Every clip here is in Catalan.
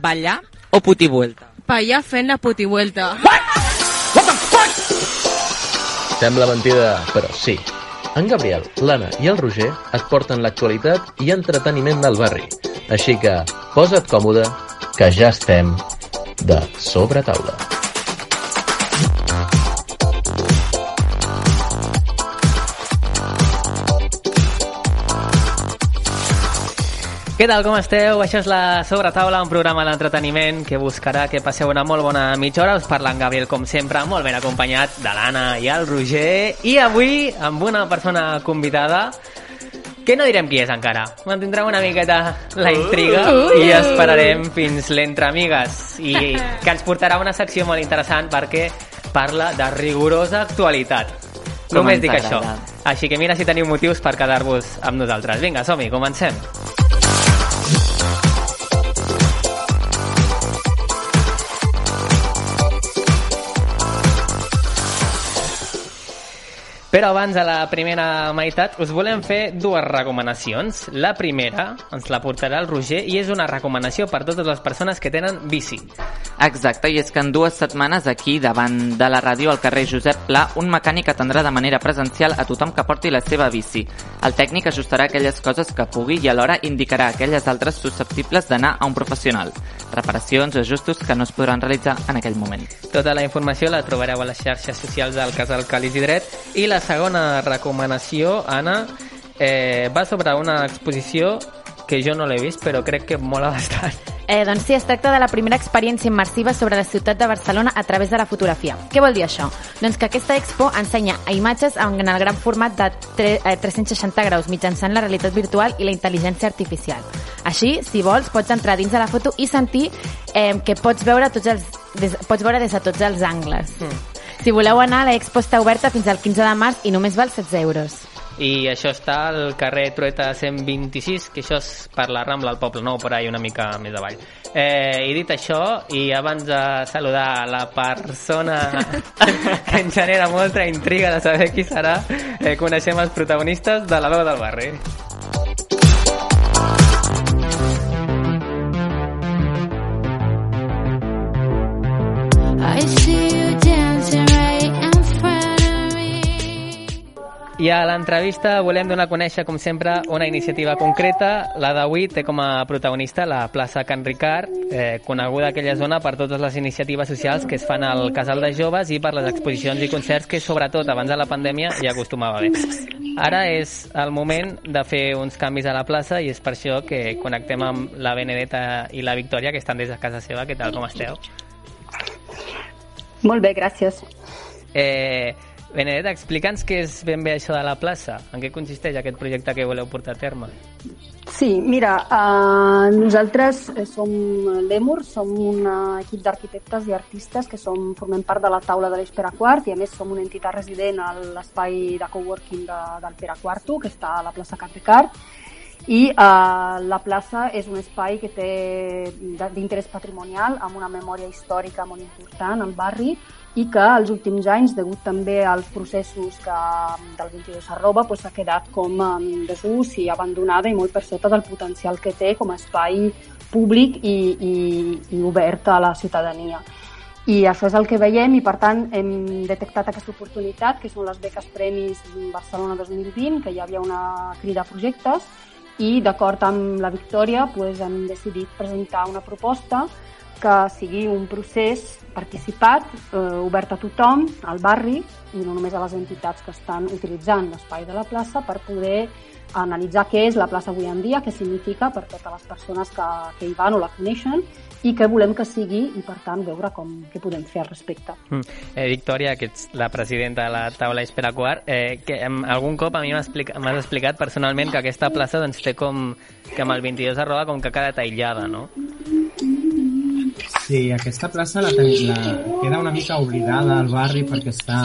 Ballar o putivuelta? Ballar fent la putivuelta. Sembla mentida, però sí. En Gabriel, l'Anna i el Roger et porten l'actualitat i entreteniment del barri. Així que posa't còmode, que ja estem de sobre taula. Què tal, com esteu? Això és la Sobretaula, un programa d'entreteniment que buscarà que passeu una molt bona mitja hora. Us parla en Gabriel, com sempre, molt ben acompanyat de l'Anna i el Roger. I avui amb una persona convidada que no direm qui és encara. Mantindrem una miqueta la intriga i esperarem fins l'entre amigues i que ens portarà una secció molt interessant perquè parla de rigorosa actualitat. Com Només dic això. Així que mira si teniu motius per quedar-vos amb nosaltres. Vinga, som-hi, comencem. Però abans de la primera meitat us volem fer dues recomanacions. La primera ens la portarà el Roger i és una recomanació per totes les persones que tenen bici. Exacte, i és que en dues setmanes aquí, davant de la ràdio al carrer Josep Pla, un mecànic atendrà de manera presencial a tothom que porti la seva bici. El tècnic ajustarà aquelles coses que pugui i alhora indicarà aquelles altres susceptibles d'anar a un professional. Reparacions o ajustos que no es podran realitzar en aquell moment. Tota la informació la trobareu a les xarxes socials del Casal Calis i Dret. I la segona recomanació, Anna, eh, va sobre una exposició que jo no l'he vist, però crec que mola bastant. Eh, doncs sí, es tracta de la primera experiència immersiva sobre la ciutat de Barcelona a través de la fotografia. Què vol dir això? Doncs que aquesta expo ensenya a imatges en el gran format de tre- eh, 360 graus mitjançant la realitat virtual i la intel·ligència artificial. Així, si vols, pots entrar dins de la foto i sentir eh, que pots veure, tots els, des, pots veure des de tots els angles. Mm. Si voleu anar, l'expo està oberta fins al 15 de març i només val 16 euros. I això està al carrer Trueta 126, que això és per la Rambla al Poble Nou, per ahí una mica més avall. Eh, I dit això, i abans de saludar la persona que ens genera molta intriga de saber qui serà, eh, coneixem els protagonistes de la veu del barri. I a l'entrevista volem donar a conèixer, com sempre, una iniciativa concreta. La d'avui té com a protagonista la plaça Can Ricard, eh, coneguda aquella zona per totes les iniciatives socials que es fan al Casal de Joves i per les exposicions i concerts que, sobretot abans de la pandèmia, ja acostumava a haver. Ara és el moment de fer uns canvis a la plaça i és per això que connectem amb la Benedetta i la Victòria, que estan des de casa seva. Què tal, com esteu? Molt bé, gràcies. Eh, Benedetta, explica'ns què és ben bé això de la plaça. En què consisteix aquest projecte que voleu portar a terme? Sí, mira, uh, nosaltres eh, som l'EMUR, som un eh, equip d'arquitectes i artistes que som, formem part de la taula de l'Eix Pere Quart i a més som una entitat resident a l'espai de coworking de, del Pere Quarto, que està a la plaça Can Ricard, i uh, la plaça és un espai que té d'interès patrimonial amb una memòria històrica molt important al barri i que els últims anys, degut també als processos que, del 22 arroba, doncs, s'ha quedat com en desús i abandonada i molt per sota del potencial que té com a espai públic i, i, i obert a la ciutadania. I això és el que veiem i, per tant, hem detectat aquesta oportunitat, que són les beques Premis Barcelona 2020, que hi havia una crida a projectes, i d'acord amb la Victòria doncs, hem decidit presentar una proposta que sigui un procés participat, eh, obert a tothom, al barri, i no només a les entitats que estan utilitzant l'espai de la plaça per poder analitzar què és la plaça avui en dia, què significa per totes les persones que, que hi van o la coneixen i què volem que sigui i, per tant, veure com, què podem fer al respecte. Mm. Eh, Victòria, que ets la presidenta de la taula Espera Quart, eh, que em, algun cop a mi m'has explicat, explicat personalment que aquesta plaça doncs, té com que amb el 22 arroba com que ha quedat aïllada, no? Sí, aquesta plaça la, ten, la queda una mica oblidada al barri perquè està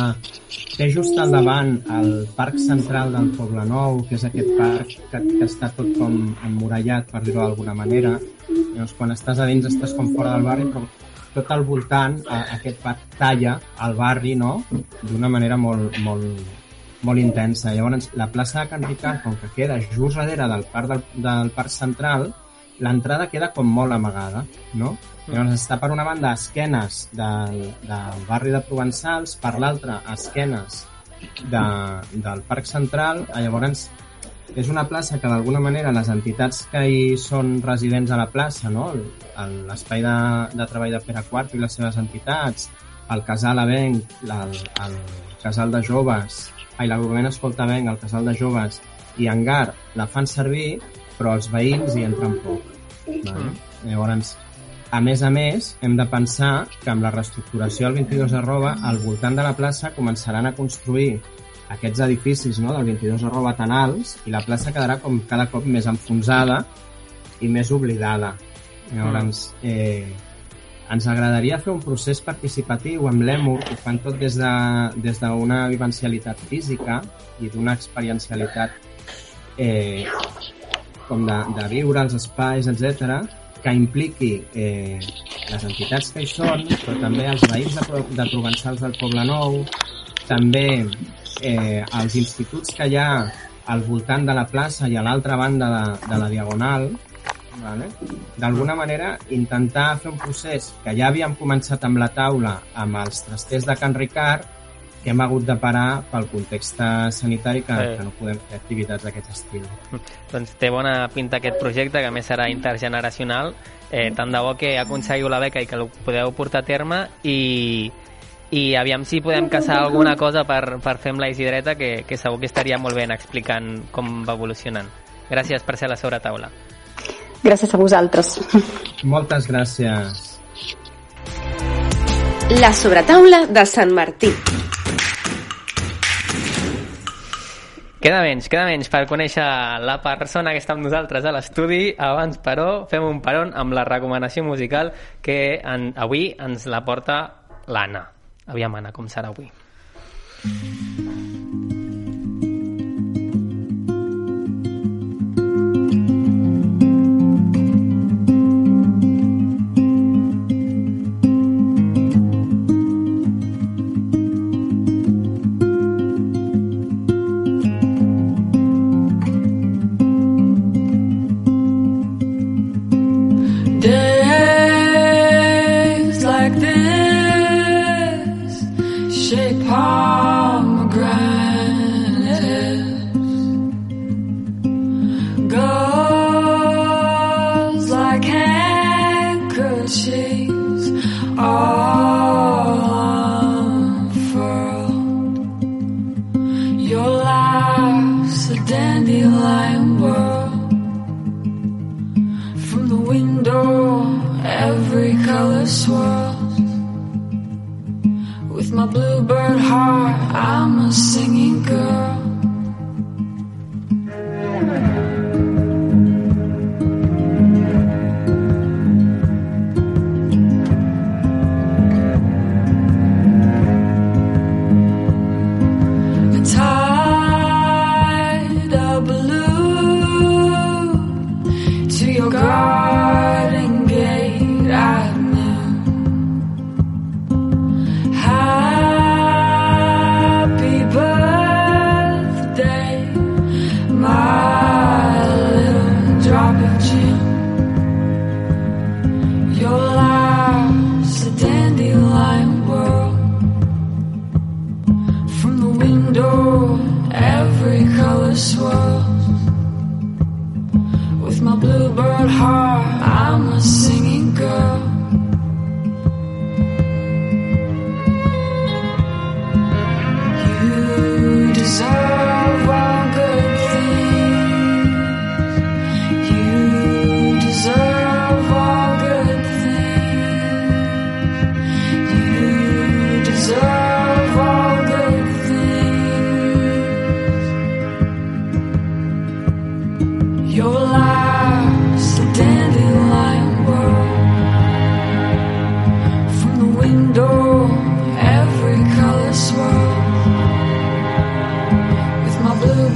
té just al davant el Parc Central del Poble Nou, que és aquest parc que, que està tot com emmurallat, per dir-ho d'alguna manera. Llavors, quan estàs a dins estàs com fora del barri, però tot al voltant a, aquest parc talla el barri, no?, d'una manera molt, molt, molt intensa. Llavors, la plaça de Can Ricard, com que queda just darrere del parc, del, del parc central, l'entrada queda com molt amagada, no? Llavors està per una banda a esquenes del, del barri de Provençals, per l'altra a esquenes de, del Parc Central, llavors és una plaça que d'alguna manera les entitats que hi són residents a la plaça, no? l'espai de, de treball de Pere IV i les seves entitats, el casal Avenc, el, el casal de joves, ai, l'agrupament Escoltavenc, el casal de joves i Engar la fan servir, però els veïns hi entren poc. Vale? Llavors, a més a més, hem de pensar que amb la reestructuració del 22 arroba, al voltant de la plaça començaran a construir aquests edificis no, del 22 arroba tan alts i la plaça quedarà com cada cop més enfonsada i més oblidada. Llavors, eh, ens agradaria fer un procés participatiu amb l'EMUR, que fan tot des d'una de, des vivencialitat física i d'una experiencialitat eh, com de, de viure els espais, etc que impliqui eh, les entitats que hi són, però també els veïns de, de Provençals del Poble Nou, també eh, els instituts que hi ha al voltant de la plaça i a l'altra banda de, de la Diagonal, vale? d'alguna manera intentar fer un procés que ja havíem començat amb la taula amb els trasters de Can Ricard que hem hagut de parar pel context sanitari que, eh. que no podem fer activitats d'aquest estil. Doncs té bona pinta aquest projecte, que a més serà intergeneracional. Eh, tant de bo que aconseguiu la beca i que el podeu portar a terme i, i aviam si podem caçar alguna cosa per, per fer amb la Isidreta, que, que segur que estaria molt bé explicant com va evolucionant. Gràcies per ser a la sobretaula. Gràcies a vosaltres. Moltes gràcies. La sobretaula de Sant Martí. Queda menys, queda menys per conèixer la persona que està amb nosaltres a l'estudi. Abans, però, fem un peron amb la recomanació musical que en, avui ens la porta l'Anna. Aviam, Anna, com serà avui? Days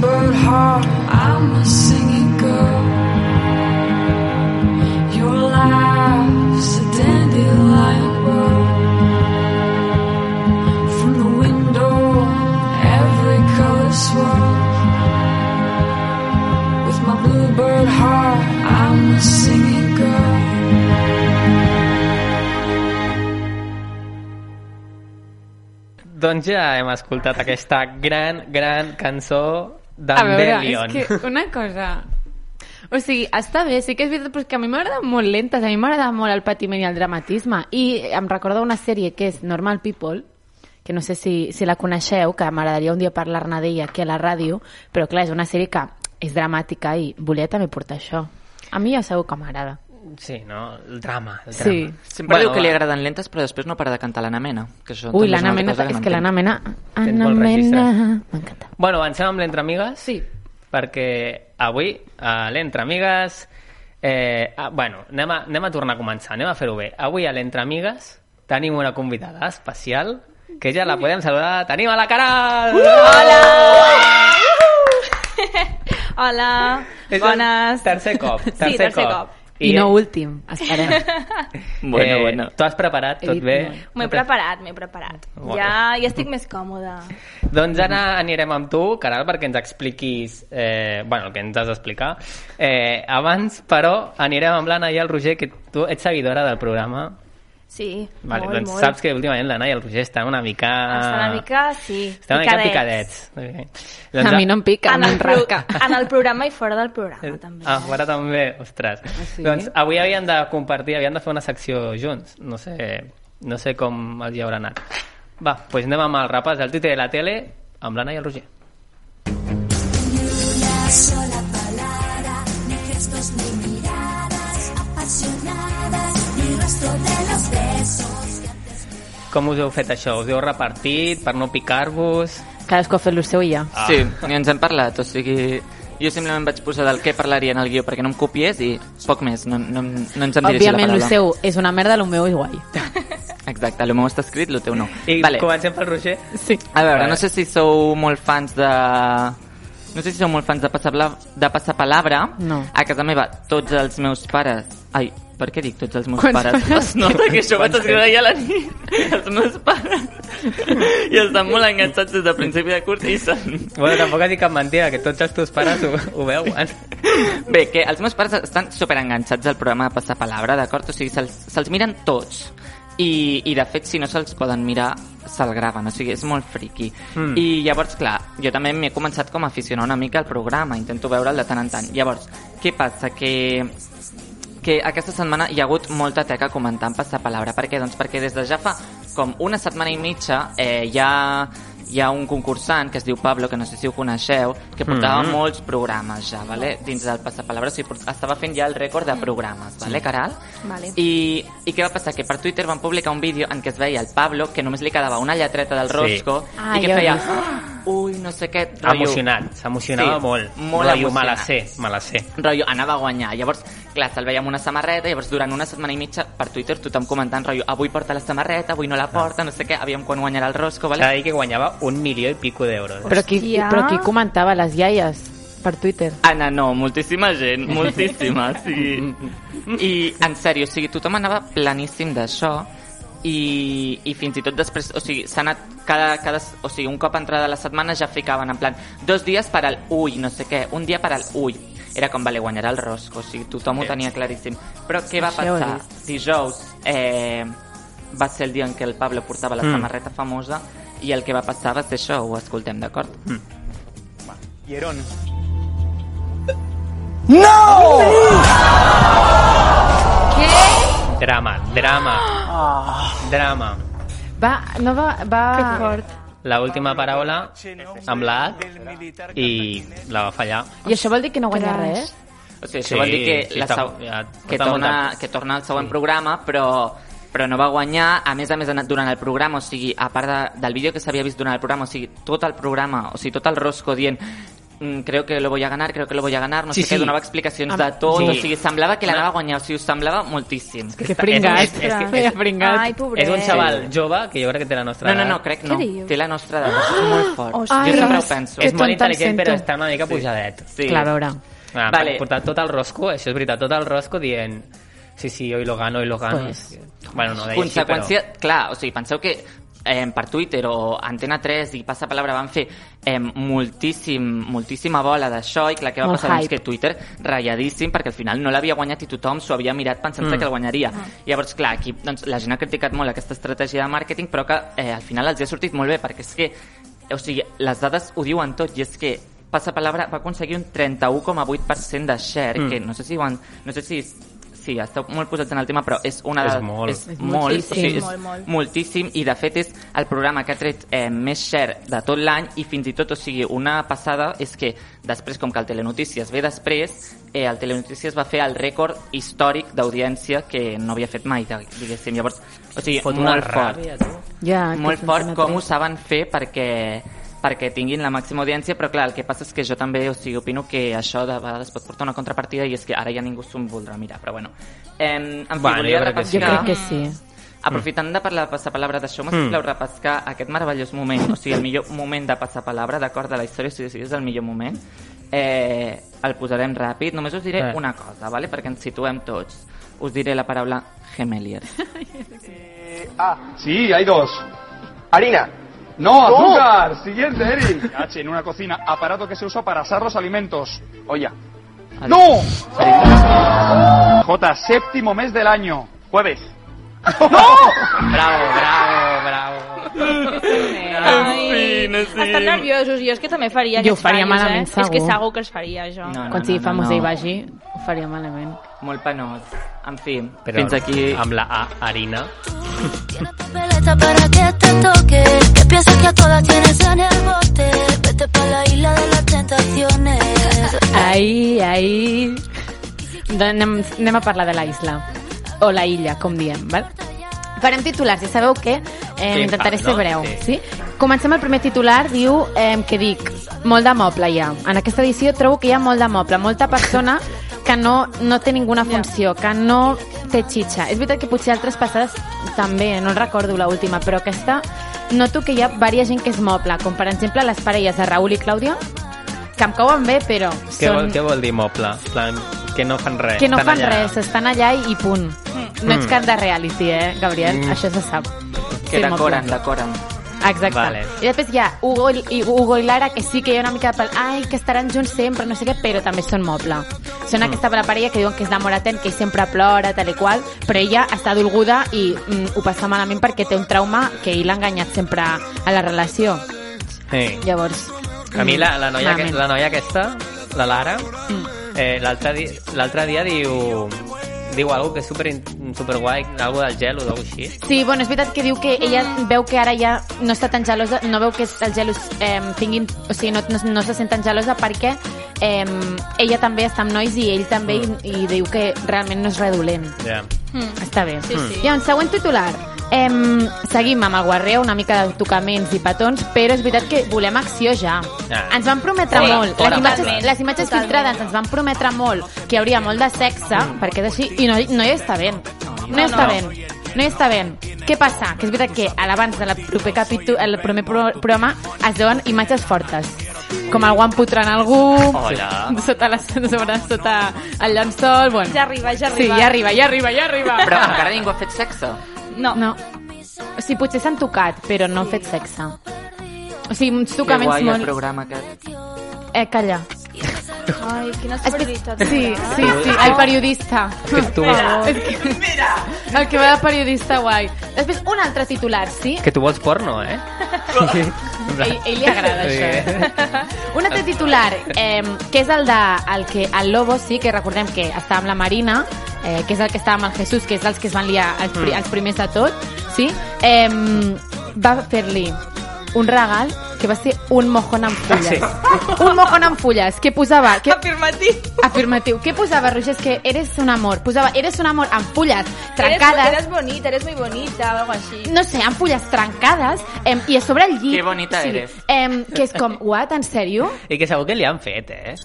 bird heart, I'm singing girl. Your life's a dandelion world. From the window, every color swirls. With my bluebird heart, I'm singing girl. Doncs ja hem escoltat aquesta gran, gran cançó a veure, d'Andelion. és que una cosa... O sigui, està bé, sí que és veritat, però és que a mi m'agrada molt lentes, a mi m'agrada molt el patiment i el dramatisme. I em recorda una sèrie que és Normal People, que no sé si, si la coneixeu, que m'agradaria un dia parlar-ne d'ella aquí a la ràdio, però clar, és una sèrie que és dramàtica i volia també portar això. A mi ja sabeu que m'agrada. Sí, no? El drama. El Sí. drama. Sempre diu que li va. agraden lentes, però després no para de cantar l'Anna Mena. Que això Ui, l'Anna Mena, és no que l'Anna. Mena... Anna. Mena... M'encanta. Bueno, avancem amb l'Entre Amigues? Sí. Perquè avui, a l'Entre Amigues... Eh, ah, bueno, anem a, anem a tornar a començar, anem a fer-ho bé. Avui a l'Entre Amigues tenim una convidada especial que ja la podem saludar. Tenim a la Caral! Hola, És bones. tercer cop. Tercer sí, tercer cop. cop. I no últim, esperem. Bueno, eh, bueno. Tu has preparat tot bé? no. M'ho he preparat, m'he preparat. Bueno. Ja, ja estic més còmoda. Doncs ara anirem amb tu, Caral, perquè ens expliquis eh, bueno, el que ens has d'explicar. Eh, abans, però, anirem amb l'Anna i el Roger, que tu ets seguidora del programa. Sí, Vale, molt, doncs molt. saps que últimament l'Anna i el Roger estan una mica... Està una mica, sí, Estan una mica picadets. picadets. Okay. A mi no em pica, En el, pro, en el programa i fora del programa, també. Ah, fora també, ostres. sí? Doncs avui havien de compartir, havien de fer una secció junts. No sé, no sé com els hi haurà anat. Va, doncs anem amb el repàs del Twitter i la tele amb l'Anna i el Roger. Una sola Com us heu fet això? Us heu repartit per no picar-vos? Cadascú ha fet el seu i ja. Ah. Sí, i ens hem parlat, o sigui... Jo simplement vaig posar del què parlaria en el guió perquè no em copiés i poc més, no, no, no ens em dirigís la Òbviament, el paraula. seu és una merda, el meu és guai. Exacte, el meu està escrit, el teu no. I vale. comencem pel Roger? Sí. A veure, Vale. no sé si sou molt fans de... No sé si sou molt fans de passar, de passar palabra. No. A casa meva, tots els meus pares... Ai, per què dic tots els meus Quants pares? pares? Es nota que això ho vaig escriure ahir a la nit. Els meus pares. I estan molt enganxats des de principi de curs i són... Bueno, tampoc has dit cap mentida, que tots els teus pares ho, ho veuen. Bé, que els meus pares estan superenganxats al programa de Passar Palabra, d'acord? O sigui, se'ls se miren tots. I, I, de fet, si no se'ls poden mirar, se'l graven. O sigui, és molt friqui. Mm. I llavors, clar, jo també m'he començat com a aficionar una mica al programa. Intento veure'l de tant en tant. Llavors, què passa? Que que aquesta setmana hi ha hagut molta teca comentant passar palabra. Per què? Doncs perquè des de ja fa com una setmana i mitja eh, hi ha hi ha un concursant que es diu Pablo, que no sé si ho coneixeu, que portava Mhm. molts programes ja, vale? dins del Passapalabra, o sigui, estava fent ja el rècord de programes, vale, Caral? Vale. I, I què va passar? Que per Twitter van publicar un vídeo en què es veia el Pablo, que només li quedava una lletreta del Sí. rosco, Ah, i que feia... vist. "Ah, Ui, no sé què... rotllo- Emocionat, s'emocionava Sí, molt. molt Rotllo, me la emocionat. sé, me la sé. rotllo, anava a guanyar. Llavors, clar, se'l veia amb una samarreta, llavors durant una setmana i mitja per Twitter tothom comentant, rotllo, avui porta la samarreta, avui no la porta, no sé què, aviam quan guanyarà el rosco, S'ha de vale? dir que guanyava un milió i pico d'euros. Però qui, Hòstia. però qui comentava les iaies per Twitter? Anna, no, moltíssima gent, moltíssima, sí. I, en sèrio, o sigui, tothom anava planíssim d'això i, i fins i tot després, o sigui, s'ha anat cada, cada, o sigui, un cop entrada la setmana ja ficaven en plan, dos dies per al ull, no sé què, un dia per al ull. Era com, vale, guanyarà el rosco, o sigui, tothom ho tenia claríssim. Però què va passar? Dijous eh, va ser el dia en què el Pablo portava la Mm. samarreta famosa i el que va passar va ser això, ho escoltem, d'acord? Hieron. Drama, drama, drama. Va, no va... va... Que fort. La última paraula amb la A i la va fallar. I això vol dir que no guanya res? O sigui, això Sí, vol dir que, sí, la està- ja que, torna, que torna al següent programa, però, però no va guanyar. A més a més, durant el programa, o sigui, a part de, del vídeo que s'havia vist durant el programa, o sigui, tot el programa, o sigui, tot el rosco dient "Mm, creo que lo voy a ganar, creo que lo voy a ganar, no Sí, sé què, sí. donava explicacions Am- de tot, sí. o sigui, semblava que l'anava a guanyar, o sigui, us semblava moltíssim. Que pringat. és- és que- Feia pringat. Ai, pobret. És un xaval jove que jo crec que té la nostra No, no, edat. no, crec Què no. Té la nostra edat, és molt fort. Ostres. jo sempre ho penso. que És molt intel·ligent, però està una mica pujadet. Sí. Clar, a veure. Ah, Vale. portar tot el rosco, això és veritat, tot el rosco dient sí, sí, hoy lo gano, hoy lo gano. Pues. Bueno, no deia Conseqüència, clar, o sigui, penseu que eh, per Twitter o Antena 3 i Passapalabra van fer eh, moltíssim, moltíssima bola d'això i clar, què va Molt passar? Doncs hype. que Twitter ratlladíssim perquè al final no l'havia guanyat i tothom s'ho havia mirat pensant-se Mm. que el guanyaria. Llavors, clar, aquí doncs, la gent ha criticat molt aquesta estratègia de màrqueting però que eh, al final els ha sortit molt bé perquè és que o sigui, les dades ho diuen tot i és que Passapalabra va aconseguir un 31,8% de share, Mm. que no sé si han, no sé si sí, esteu molt posats en el tema, però és una És de, molt. És És molt, moltíssim. o sigui, és Molt, molt. moltíssim, i de fet és el programa que ha tret eh, més share de tot l'any i fins i tot, o sigui, una passada és que després, com que el Telenotícies ve després, eh, el Telenotícies va fer el rècord històric d'audiència que no havia fet mai, de- diguéssim. Llavors, o sigui, Fot molt fort. ràbia, tu. Ja, molt que fort com ho saben fer perquè perquè tinguin la màxima audiència, però clar, el que passa és que jo també, o sigui, opino que això de vegades pot portar una contrapartida i és que ara ja ningú s'ho voldrà mirar, però bueno. Eh, en fi, Bueno, volia jo crec que sí. Jo crec que sí. Aprofitant de parlar de passapalabra d'això, Mm. m'esimplau repescar aquest meravellós moment, o sigui, el millor moment de passapalabra, d'acord, de la història, o sigui, si és el millor moment, eh, el posarem ràpid. Només us diré Eh. una cosa, ¿vale? perquè ens situem tots. Us diré la paraula gemelier. Ah, sí, hay dos. Harina. No, azúcar. Siguiente, Eric. H, en una cocina, aparato que se usa para asar los alimentos. Olla. ¡No! J, séptimo mes del año. Jueves. ¡No! Bravo, bravo, bravo. Ai, estan nerviosos. Jo és que també faria Jo ho aquests faria fallos, malament, eh? És que segur. segur que els faria, jo. No, no, Quan sigui no, famosa no. i vagi, ho faria malament. Molt penós. En fi, Però fins aquí... amb la A, harina. Papeleta para que te toque, que piensas que a todas tienes en el bote. Vete pa' la isla de las tentaciones. Ai, ai... Doncs anem, anem a parlar de la isla. O la illa, com diem, val? Farem titulars, ja sabeu que eh, intentaré ser no? breu. Sí. Sí. Comencem el primer titular, diu eh, que dic, molt de moble hi ha. En aquesta edició trobo que hi ha molt de moble, molta persona que no, no té ninguna funció, que no té xitxa. És veritat que potser altres passades també, no el recordo la última, però aquesta noto que hi ha diversa gent que és moble, com per exemple les parelles de Raül i Clàudia, que em cauen bé, però Què, vol, són... què vol dir moble? Plan, que no fan res. Que no estan fan allà. res, estan allà i, i punt. No ets Mm. cap de reality, eh, Gabriel? Mm. Això se sap. Que decoren, decoren. Exacte. Vale. I després hi ha Hugo i, Hugo i Lara, que sí que hi ha una mica de pel... Ai, que estaran junts sempre, no sé què, però també són moble. Són Mm. aquesta parella que diuen que és la Moraten, que sempre plora, tal i qual, però ella està dolguda i mm, ho passa malament perquè té un trauma que ell l'ha enganyat sempre a la relació. Sí. Llavors... A mi la, la, noia, que, la noia aquesta, la Lara, Mm. eh, l'altre di, dia diu diu algo que és super, super guai, algo del gel o d'algo així. Sí, bueno, és veritat que diu que ella veu que ara ja no està tan gelosa, no veu que els gelos eh, tinguin, o sigui, no, no, no se sent tan gelosa perquè eh, ella també està amb nois i ell també i, i diu que realment no és redolent. Ja. Mm. Està bé. Sí, sí. I en següent titular. Em, seguim amb el guarreo, una mica de tocaments i petons, però és veritat que volem acció ja. Ah. Ens van prometre Fora, molt. fora. les imatges, Totalment, les imatges totalment. filtrades ens van prometre molt que hi hauria molt de sexe, perquè és així, i no, no hi està ben. No hi està no. ben. No hi està ben. Què passa? Que és veritat que a l'abans del proper capítol, el primer pro programa es veuen imatges fortes. Com algú emputrant algú, Hola. sota, la, sobre, sota el llençol, bueno. Ja arriba, ja Sí, arriba. ja arriba, ja arriba, ja arriba. Però encara ningú ha fet sexe. No. No. O sigui, potser s'han tocat, però no han fet sexe. O sigui, uns Que tocaments guai el molt... programa aquest. Eh, calla. Ai, que- sororitat. Sí, sí, sí, el periodista. Que tu, És que... El que va de periodista guai. Després, un altre titular, sí? que tu vols porno, eh? Ell, ell li agrada Sí. això. eh? Un altre titular, eh, que és el de el que el Lobo, sí, que recordem que estava amb la Marina, eh, que és el que estava amb el Jesús, que és els que es van liar els, pri els primers de tot, sí? Eh, va fer-li un regal que va ser un mojón amb fulles. Un mojón amb fulles, que posava... Que, Afirmatiu. afirmatiu. Què posava, Roger? És que eres un amor. Posava, eres un amor amb fulles Eres, trencades. eres bonita, eres muy bonita, o algo així. no sé, amb fulles trencades em, i a sobre el llit... Que bonita eres. Em, que és com, what, en sèrio? I que segur que li han fet, eh?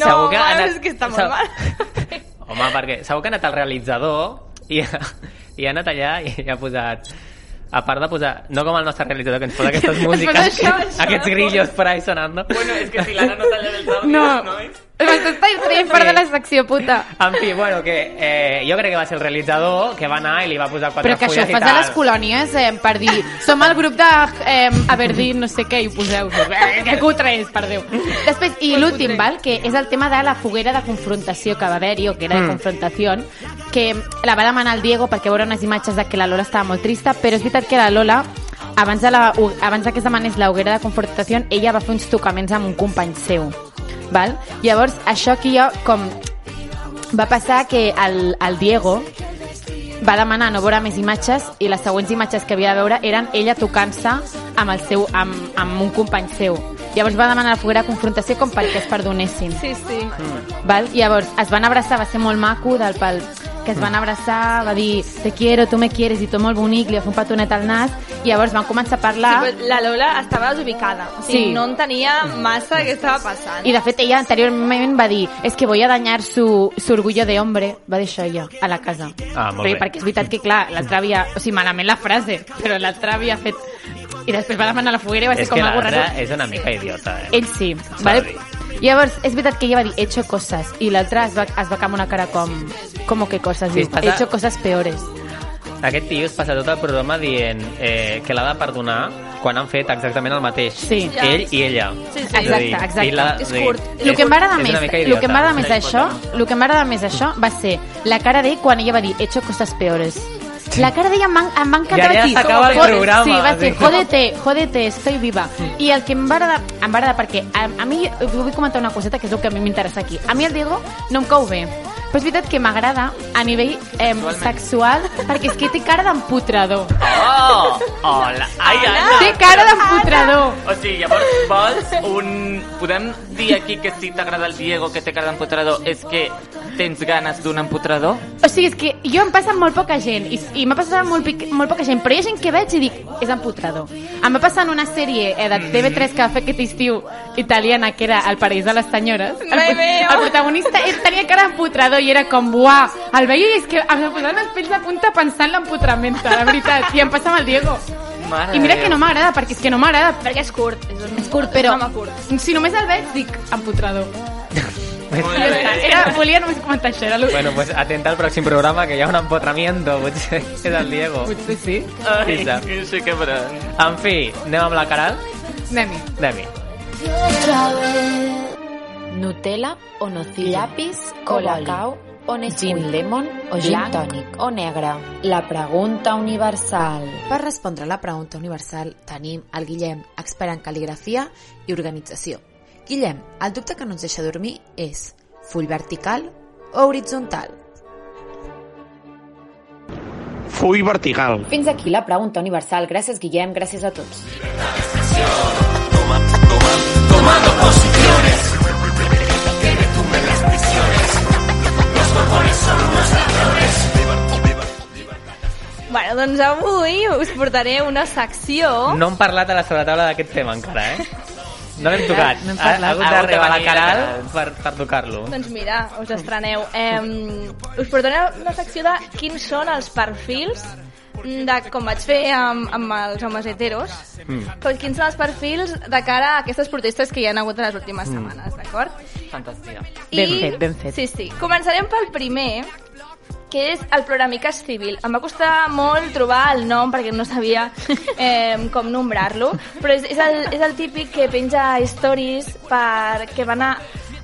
No, Segur que anat- és que està molt segur- mal. Home, perquè segur que ha anat al realitzador i, i ha anat allà i ha posat a part de posar, no com el nostre realitzador que ens posa aquestes músiques, això, això, aquests grillos per ahí sonando. Bueno, és que si l'Anna no talla dels àudios, No. no? M'estàs traient fora de la secció, puta. En fi, bueno, que eh, jo crec que va ser el realitzador que va anar i li va posar quatre Però que això ho fas a les colònies eh, per dir som el grup de eh, Aberdeen, no sé què, i ho poseu. Eh, que cutre és, per Déu. Després, i l'últim, val, que és el tema de la foguera de confrontació que va haver-hi, o que era de Mm. confrontació, que la va demanar el Diego perquè veure unes imatges de que la Lola estava molt trista, però és veritat que la Lola abans de, la, abans de que es demanés la hoguera de confrontació, ella va fer uns tocaments amb un company seu. Val? Llavors, això aquí jo, com va passar que el, el Diego va demanar no veure més imatges i les següents imatges que havia de veure eren ella tocant-se amb, el seu, amb, amb un company seu. Llavors va demanar la foguera confrontació com perquè es perdonessin. Sí, sí. Val? Llavors es van abraçar, va ser molt maco del pal que es van abraçar, va dir te quiero, tu me quieres i tot molt bonic, li va fer un petonet al nas i llavors van començar a parlar Sí, però la Lola estava desubicada. O sigui, Sí. no entenia massa què estava passant. Y de fet ella anteriorment va dir és que voy a dañar su, su orgullo de hombre va dir això ella, a la casa Ah, molt perquè, bé. perquè és veritat que clar, l'altre havia o sigui, malament la frase, però l'altre havia fet i després va demanar la foguera i va ser És com algo raro és una mica idiota. Eh? ell sí, vale? Llavors, és veritat que ella va dir, he hecho cosas, i l'altre es va, es va amb una cara com, com que cosas, Sí, passa- he hecho cosas peores. Aquest tio es passa tot el programa dient eh, que l'ha de perdonar quan han fet exactament el mateix. Sí. Ell i ella. Sí, sí. Dir, Exacte, exacte. ell l'ha- És sí. curt. El que m'agrada és més, el que m'agrada més això, el que m'agrada més això va ser la cara d'ell quan ella va dir he hecho cosas peores. La cara d'ella em va, em va encantar I allà aquí. s'acaba el programa, Sí, va ser, sí. jódete, jódete, estoy viva. I el que em va agradar, em va agradar perquè a, a mi, vull comentar una coseta que és el que a mi m'interessa aquí. A mi el Diego no em cau bé, però és veritat que m'agrada a nivell eh, sexual perquè és que té cara d'empotrador. Oh! Hola! Ai, Anna! Té cara d'empotrador. O sigui, llavors vols un... Podem dir aquí que si t'agrada el Diego que té cara d'empotrador és que tens ganes d'un empotrador? O sigui, és que jo em passa amb molt poca gent i, i m'ha passat amb molt, molt poca gent, però hi ha gent que veig i dic, és empotrador. Em va passar en una sèrie eh, de TV3 que va fer aquest estiu italiana, que era El paraís de les senyores. El, el protagonista tenia cara d'empotrador i era com, uah, el veia i és que em posaven els pells de punta pensant en l'empotramenta, la veritat. I em passa amb el Diego. Mare I mira que no m'agrada, perquè és que no m'agrada. Perquè és curt. És, un, És curt, però home curt. si només el veig, dic, empotrador. Molt Ja està. Era, volia només comentar això. Era lo... Bueno, pues atenta al pròxim programa que hi ha un empotramiento, potser és el Diego. Potser sí. Ai, Qui sap? que bran. En fi, anem amb la Caral? Anem-hi. Anem-hi. Nutella o nocilla, llapis o cacao o gin lemon o gin tònic o negre. La pregunta universal. Per respondre a la pregunta universal tenim el Guillem, expert en cal·ligrafia i organització. Guillem, el dubte que no ens deixa dormir és full vertical o horitzontal? Full vertical. Fins aquí la pregunta universal. Gràcies, Guillem. Gràcies a tots. Tomando posiciones. Que retumben las prisiones. Los borbones son unos ladrones. Bueno, doncs avui us portaré una secció... No hem parlat a la sobretaula d'aquest tema encara, eh? No l'hem tocat. No hem ha, ha hagut d'arribar la Caral per, per tocar-lo. Doncs mira, us estreneu. Eh, us portaré una secció de quins són els perfils de com vaig fer amb, amb els homes heteros, Mm. com quins són els perfils de cara a aquestes protestes que hi ha hagut en les últimes Mm. setmanes, d'acord? Fantàstica. Ben fet, ben fet. Sí, sí. Començarem pel primer, que és el Ploramiques Civil. Em va costar molt trobar el nom perquè no sabia eh, com nombrar-lo, però és, és, el, és el típic que penja stories per, que van a,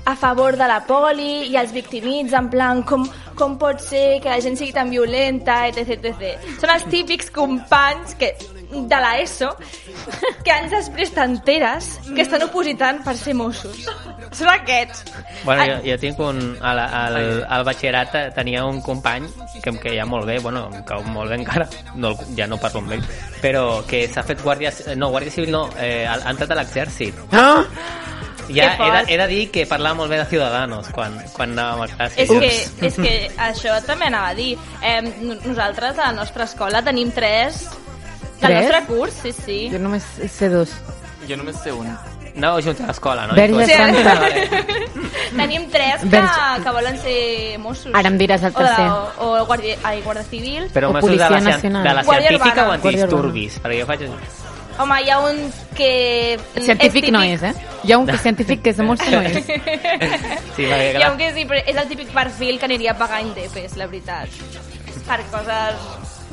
a favor de la poli i els victimitza, en plan, com, com pot ser que la gent sigui tan violenta, etc, etc. Són els típics companys que de la ESO que anys després t'enteres que estan opositant per ser Mossos. Són aquests. Bueno, jo, jo tinc un... Al, al, al batxillerat te- tenia un company que em queia molt bé, bueno, em cau molt bé encara, no, ja no parlo amb ell, però que s'ha fet guàrdia... No, guàrdia civil no, eh, ha entrat a l'exèrcit. Ah! Ja Que he de, he de dir que parlava molt bé de Ciudadanos quan, quan anàvem a classe. És que, és que això també anava a dir. Eh, no- nosaltres a la nostra escola tenim tres del Tres? nostre curs, sí, sí. Jo només sé dos. Jo només sé un. No, junts a l'escola, no? Verge Sí. Santa. tenim tres que, Verge. que volen ser Mossos. Ara em diràs el O, de, tercer. o, o guàrdia, ai, guàrdia civil. Però O Mossos de la, Nacional. de la Guàrdia científica o antidisturbis? Perquè jo faig... Home, hi ha un que... Científic és no és, eh? Hi ha un que científic que és molt no és. Sí, perquè, I clar, aunque sí, però és el típic perfil que aniria a pagar indepes, la veritat. Per coses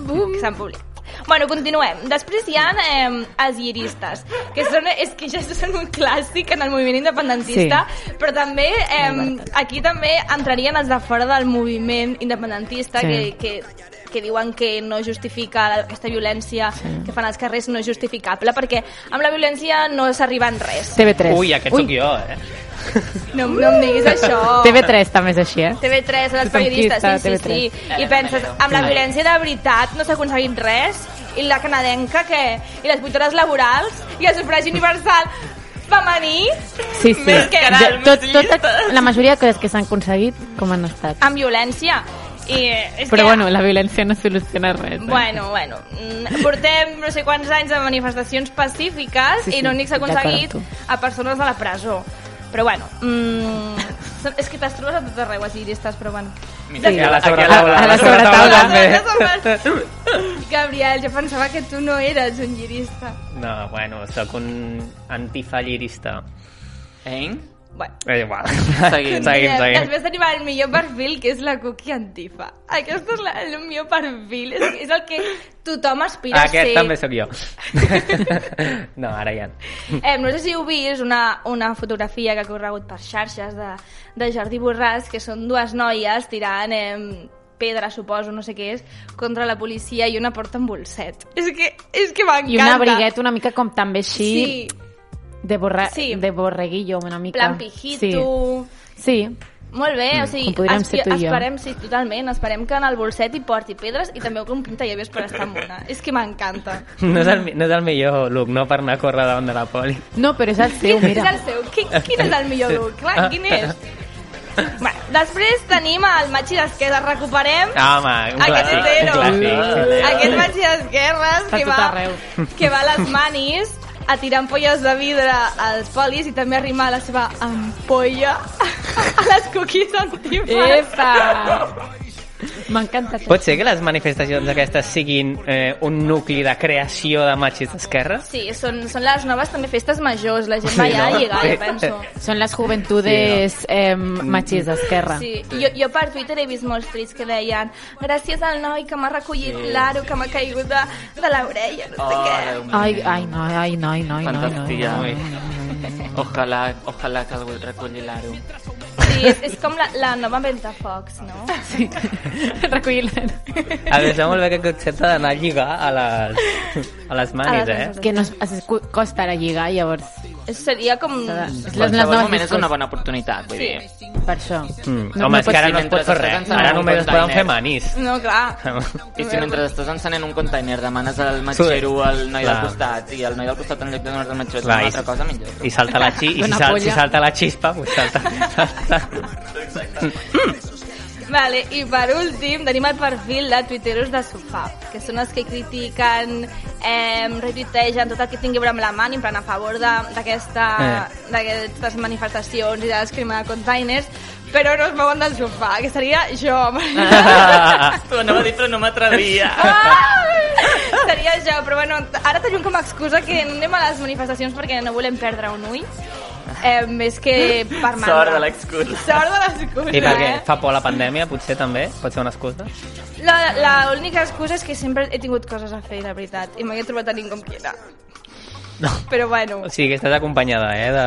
que s'han publicat. Bueno, continuem. Després hi ha eh, els lliristes, que són, és que ja són un clàssic en el moviment independentista, sí. però també eh, aquí també entrarien els de fora del moviment independentista Sí. que, que, que diuen que no justifica aquesta violència sí. que fan als carrers no és justificable perquè amb la violència no s'arriba en res. TV3. Ui, aquest sóc jo, eh? No, no em diguis això. TV3 també és així, eh? TV3, els periodistes, sí, sí, sí. TV3. I penses, amb la violència de veritat no s'ha aconseguit res, i la canadenca, què? I les vuitores laborals, i el sufragi universal femení, Sí, sí. Més que Jo- ral, tot, tot, la majoria de coses que s'han aconseguit, com han estat. amb violència. I és Però que, bueno, la violència no soluciona res. Eh? Bueno, bueno, mm, portem no sé quants anys de manifestacions pacífiques Sí, sí, i l'únic que s'ha aconseguit a persones de la presó. Però bueno, mm, és que t'has trobat a tot arreu els lliristes, però bueno. Mira, aquí a la sobretaula. A la sobretaula. també. Gabriel, jo pensava que tu no eres un llirista. No, bueno, sóc un antifallirista. Eh? Bueno. És igual. Seguim. seguim, Mira, seguim. Després tenim el millor perfil, que és la cookie antifa. Aquest és la, el millor perfil, és, és el que tothom aspira a Aquest ser. també sóc jo. no, ara ja. Eh, no sé si heu vist una, una fotografia que ha corregut per xarxes de, de Jordi Borràs, que són dues noies tirant eh, pedra, suposo, no sé què és, contra la policia i una porta amb bolset. És que, és que m'encanta. I una brigueta una mica com també així... Sí, De, borra... Sí. de borreguillo, una mica. plan pijito... Sí. sí. Molt bé, o sigui, Com podríem ser tu i jo. esperem, sí, totalment, esperem que en el bolset hi porti pedres i també un pintallaves per estar mona. És que m'encanta. No és, el, no és el millor look, no per anar a córrer davant de la poli. No, però és el seu, Quin és mira. el seu? Quin, quin és el millor look? Clar, quin és? Bueno, després tenim el Machi d'Esquerra, recuperem Ah, home, un aquest clàssic. Un clàssic. Aquest Machi d'Esquerres que va, que va a les manis a tirar ampolles de vidre als polis i també a arrimar la seva ampolla a les cookies antifas. Epa! M'encanta tot. Pot ser que les manifestacions aquestes siguin eh, un nucli de creació de machis d'esquerra? Sí, són, són les noves també festes majors, la gent Sí, va allà no? Sí. jo penso. Són les juventudes eh, machis d'esquerra. Sí, jo, jo per Twitter he vist molts tuits que deien gràcies al noi que m'ha recollit Sí. l'aro que m'ha caigut de, de l'orella, no sé Oh, què. Ai, ai, no, ai, no, no, no, no, Fantasia. no. Ojalà, ojalà que algú recolli l'aro. Sí, és, és com la, la nova Ventafocs, no? Sí. Recollir A més, està molt bé aquest concepte d'anar a lligar a les, a les manis, A eh? les Que no es, es costa ara lligar, llavors... Seria com... És les, les Qualsevol noves moment és una bona oportunitat, vull Sí. dir. Per això. Mm. No- Home, no és que ara pots- no es pot fer res. Ara només es poden fer manis. No, clar. I si mentre estàs encenent un container demanes al matxero al noi del costat i el noi del costat en lloc de donar-te al matxero i- una altra cosa millor. I salta la, xi i si, sal, si salta la xispa, pues salta, salta. Vale, i per últim tenim el perfil de tuiteros de sofà, que són els que critiquen, eh, retuitegen tot el que tingui a veure amb la man, en plan a favor de- d'aquesta Eh. d'aquestes manifestacions i de les crema de containers, però no es mouen del sofà, que seria jo. T'ho anava a dir però no m'atrevia. Ah! Seria jo, però bueno, ara tenim com a excusa que no anem a les manifestacions perquè no volem perdre un ull. Eh, més que per mandra. Sort de l'excusa. Sort de l'excusa, I perquè eh? fa por la pandèmia, potser també? Pot ser una excusa? La, la única excusa és que sempre he tingut coses a fer, la veritat, i m'he trobat a ningú com quiera. No. Però bueno, O sigui que estàs acompanyada, eh, de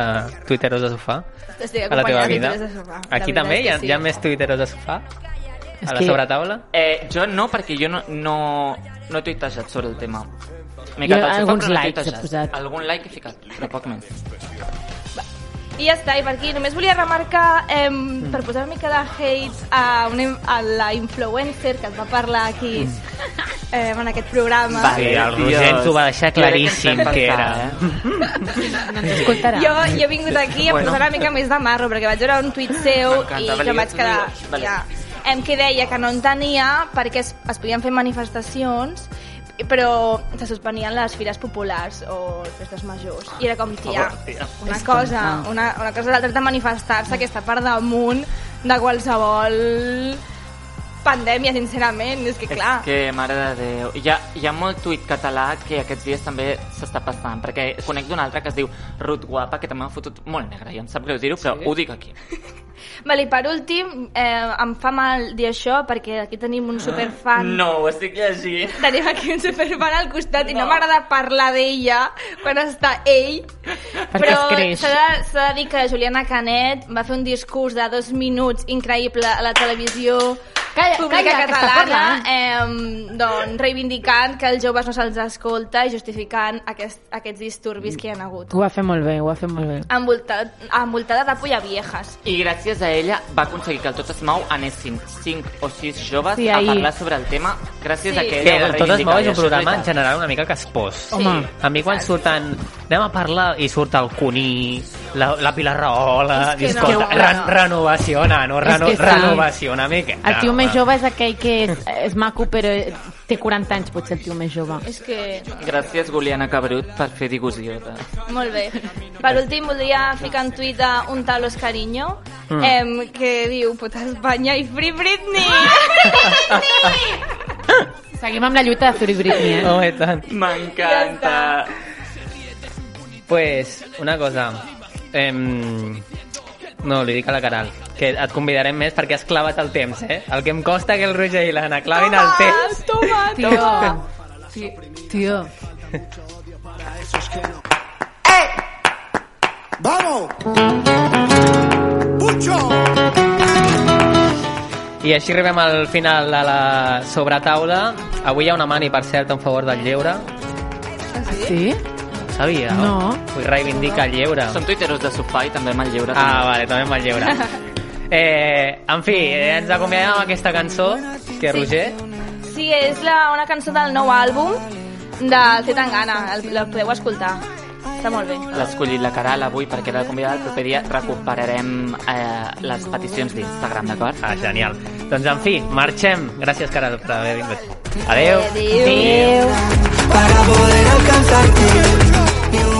tuiteros de sofà estic a la teva acompanyada de vida. tuiteros de sofà. Aquí també hi ha, sí. hi ha més tuiteros de sofà? A la que- sobretaula? Eh, jo no, perquè jo no, no, no he tuitejat sobre el tema. M'he Jo quedat al sofà, alguns però no he tuitejat. posat. Algun like he ficat, però poc més. I ja està, i per aquí només volia remarcar, eh, per posar una mica de hate a, una, a la influencer que es va parlar aquí eh, en aquest programa. Va. Sí, el ens ho va deixar claríssim que era. eh? No ens escoltarà. Jo, jo he vingut aquí a Bueno. posar una mica més de marro, perquè vaig veure un tuit seu i jo vaig quedar... vale. Ja, em que deia que no entenia perquè es, es podien fer manifestacions però se suspenien les fires populars o les festes majors. I era com, tia, una cosa, ah. una, una cosa dret de manifestar-se que està per damunt de qualsevol pandèmia, sincerament, és que clar. És que, mare de Déu, hi ha, hi ha molt tuit català que aquests dies també s'està passant, perquè conec d'un altre que es diu Ruth Guapa, que també m'ha fotut molt negre, i em sap greu dir-ho, però ho dic aquí. Vale, i per últim, eh, em fa mal dir això perquè aquí tenim un superfan. No, ho estic llegint. Tenim aquí un superfan al costat i no m'agrada parlar d'ella quan està ell. Perquè però s'ha de, de dir que Juliana Canet va fer un discurs de dos minuts increïble a la televisió Calla, pública calla, que està catalana eh, doncs, reivindicant que els joves no se'ls escolta i justificant aquest, aquests disturbis que hi ha hagut. Ho va fer molt bé, ho va fer molt bé. Envoltat, envoltada de polla viejas. I gràcies a ella va aconseguir que el Tot es mou anessin 5 o 6 joves Sí, a ahir. parlar sobre el tema gràcies Sí. a que ella va el Tot es mou és un programa en general una mica caspós. Sí. Home. A mi quan surten anem a parlar i surt el Cuní, la, la Pilar Rahola, És que no, escolta, no. re, renovació, nano, És reno, que sí. renovació una miqueta. El tio més home. jove és aquell que és, és maco, però té 40 anys, potser, el tio més jove. És que Gràcies, Juliana Cabrut, per fer difusió. De... Molt bé. Per últim, voldria ficar en tuit un tal Oscarinho, Mm. em, que diu, puta Espanya i Free Britney! Seguim amb la lluita de Free Britney, eh? I tant. M'encanta. Pues, una cosa. Em... No, li dic a la Caral, que et convidarem més perquè has clavat el temps, eh? El que em costa que el Roger i l'Anna clavin el temps. Toma, Tio, tio, tio. ¡Vamos! ¡Pucho! I així arribem al final de la sobretaula. Avui hi ha una mani, per cert, en favor del lleure. Sí? Ho sabia? No. Vull reivindicar el lleure. Som tuiteros de sofà i també me'l lliure. Ah, vale, també amb el lleure. Eh, en fi, eh, ens acomiadem amb aquesta cançó, que Roger... Sí, és la, una cançó del nou àlbum del Zetangana, el, la podeu escoltar. Està molt bé. L'ha escollit la Caral avui perquè era convidada. El proper dia recuperarem eh, les peticions d'Instagram, d'acord? Ah, genial. Doncs, en fi, marxem. Gràcies, Caral, per haver vingut. Adéu. Adéu. Para poder alcanzarte. you.